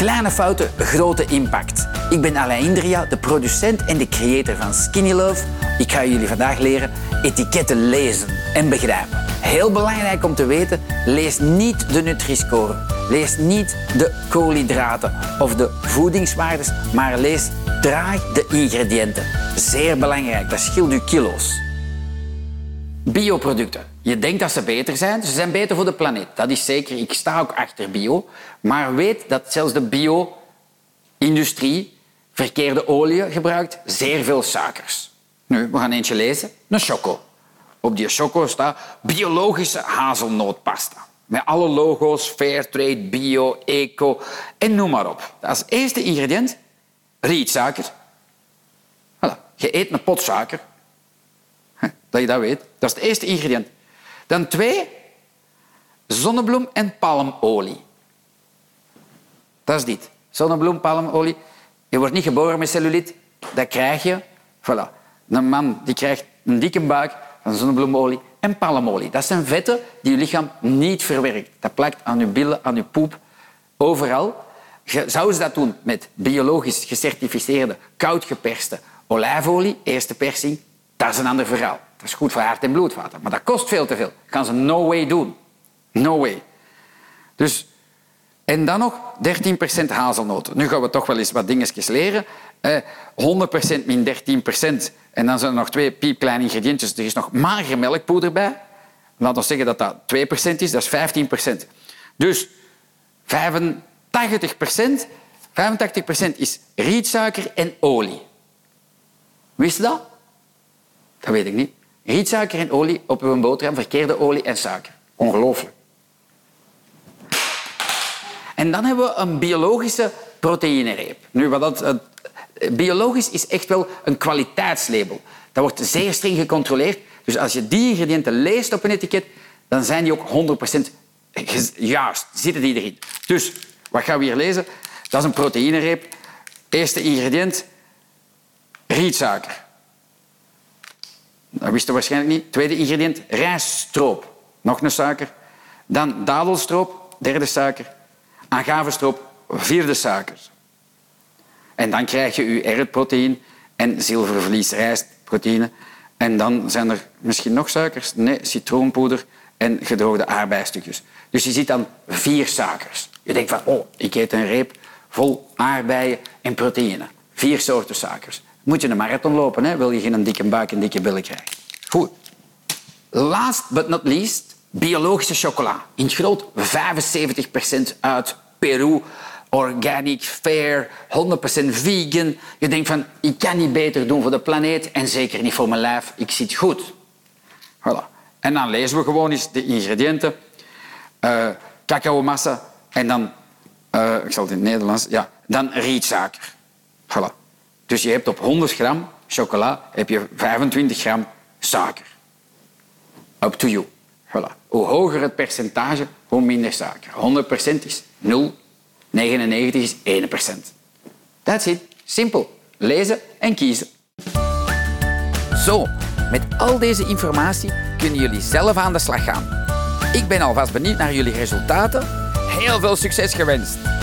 Kleine fouten, grote impact. Ik ben Alain Indria, de producent en de creator van Skinny Love. Ik ga jullie vandaag leren etiketten lezen en begrijpen. Heel belangrijk om te weten, lees niet de Nutri-score. Lees niet de koolhydraten of de voedingswaardes, maar lees traag de ingrediënten. Zeer belangrijk, dat scheelt u kilo's. Bioproducten. Je denkt dat ze beter zijn. Ze zijn beter voor de planeet. Dat is zeker. Ik sta ook achter bio. Maar weet dat zelfs de bio-industrie verkeerde olie gebruikt zeer veel suikers. Nu, we gaan eentje lezen. Een choco. Op die choco staat biologische hazelnootpasta. Met alle logo's, Fairtrade, Bio, Eco en noem maar op. Als eerste ingrediënt rietsuiker. Voilà. Je eet een pot suiker. Dat je dat weet. Dat is het eerste ingrediënt. Dan twee, zonnebloem en palmolie. Dat is dit. Zonnebloem, palmolie. Je wordt niet geboren met cellulite. Dat krijg je. Voilà. Een man die krijgt een dikke buik van zonnebloemolie en palmolie. Dat zijn vetten die je lichaam niet verwerkt. Dat plakt aan je billen, aan je poep, overal. Zouden ze dat doen met biologisch gecertificeerde, koud geperste olijfolie, eerste persing, dat is een ander verhaal. Dat is goed voor hart- en bloedvaten. Maar dat kost veel te veel. Dat kan ze no way doen. No way. Dus, en dan nog 13% hazelnoten. Nu gaan we toch wel eens wat dingetjes leren. Eh, 100% min 13%. En dan zijn er nog twee piepkleine ingrediëntjes. Er is nog mager melkpoeder bij. Laten we zeggen dat dat 2% is. Dat is 15%. Dus 85%, 85% is rietsuiker en olie. Wist je dat? Dat weet ik niet. Rietsuiker en olie op uw boterham, verkeerde olie en suiker. Ongelooflijk. En dan hebben we een biologische proteïnereep. Nu, wat dat, biologisch is echt wel een kwaliteitslabel. Dat wordt zeer streng gecontroleerd. Dus als je die ingrediënten leest op een etiket, dan zijn die ook 100% juist. Zitten die erin. Dus, wat gaan we hier lezen? Dat is een proteïnereep. Eerste ingrediënt, rietsuiker. Dat wist je waarschijnlijk niet. Tweede ingrediënt, rijststroop. Nog een suiker. Dan dadelstroop, derde suiker. Agavestroop, vierde suiker. En dan krijg je je R-proteïne en zilvervlies rijstproteïne. En dan zijn er misschien nog suikers. Nee, citroenpoeder en gedroogde aardbeistukjes. Dus je ziet dan vier suikers. Je denkt van, oh, ik eet een reep vol aardbeien en proteïne. Vier soorten suikers. Moet je een marathon lopen, hè? wil je geen dikke buik en dikke billen krijgen. Goed. Last but not least, biologische chocola. In het groot 75% uit Peru. Organic, fair, 100% vegan. Je denkt van, ik kan niet beter doen voor de planeet en zeker niet voor mijn lijf. Ik zit goed. Voilà. En dan lezen we gewoon eens de ingrediënten. Uh, cacaomassa en dan, uh, ik zal het in het Nederlands, ja, dan rietsuiker. Voilà. Dus je hebt op 100 gram chocola heb je 25 gram suiker. Up to you. Voilà. Hoe hoger het percentage, hoe minder suiker. 100% is 0, 99 is 1%. That's it. Simpel. Lezen en kiezen. Zo, met al deze informatie kunnen jullie zelf aan de slag gaan. Ik ben alvast benieuwd naar jullie resultaten. Heel veel succes gewenst!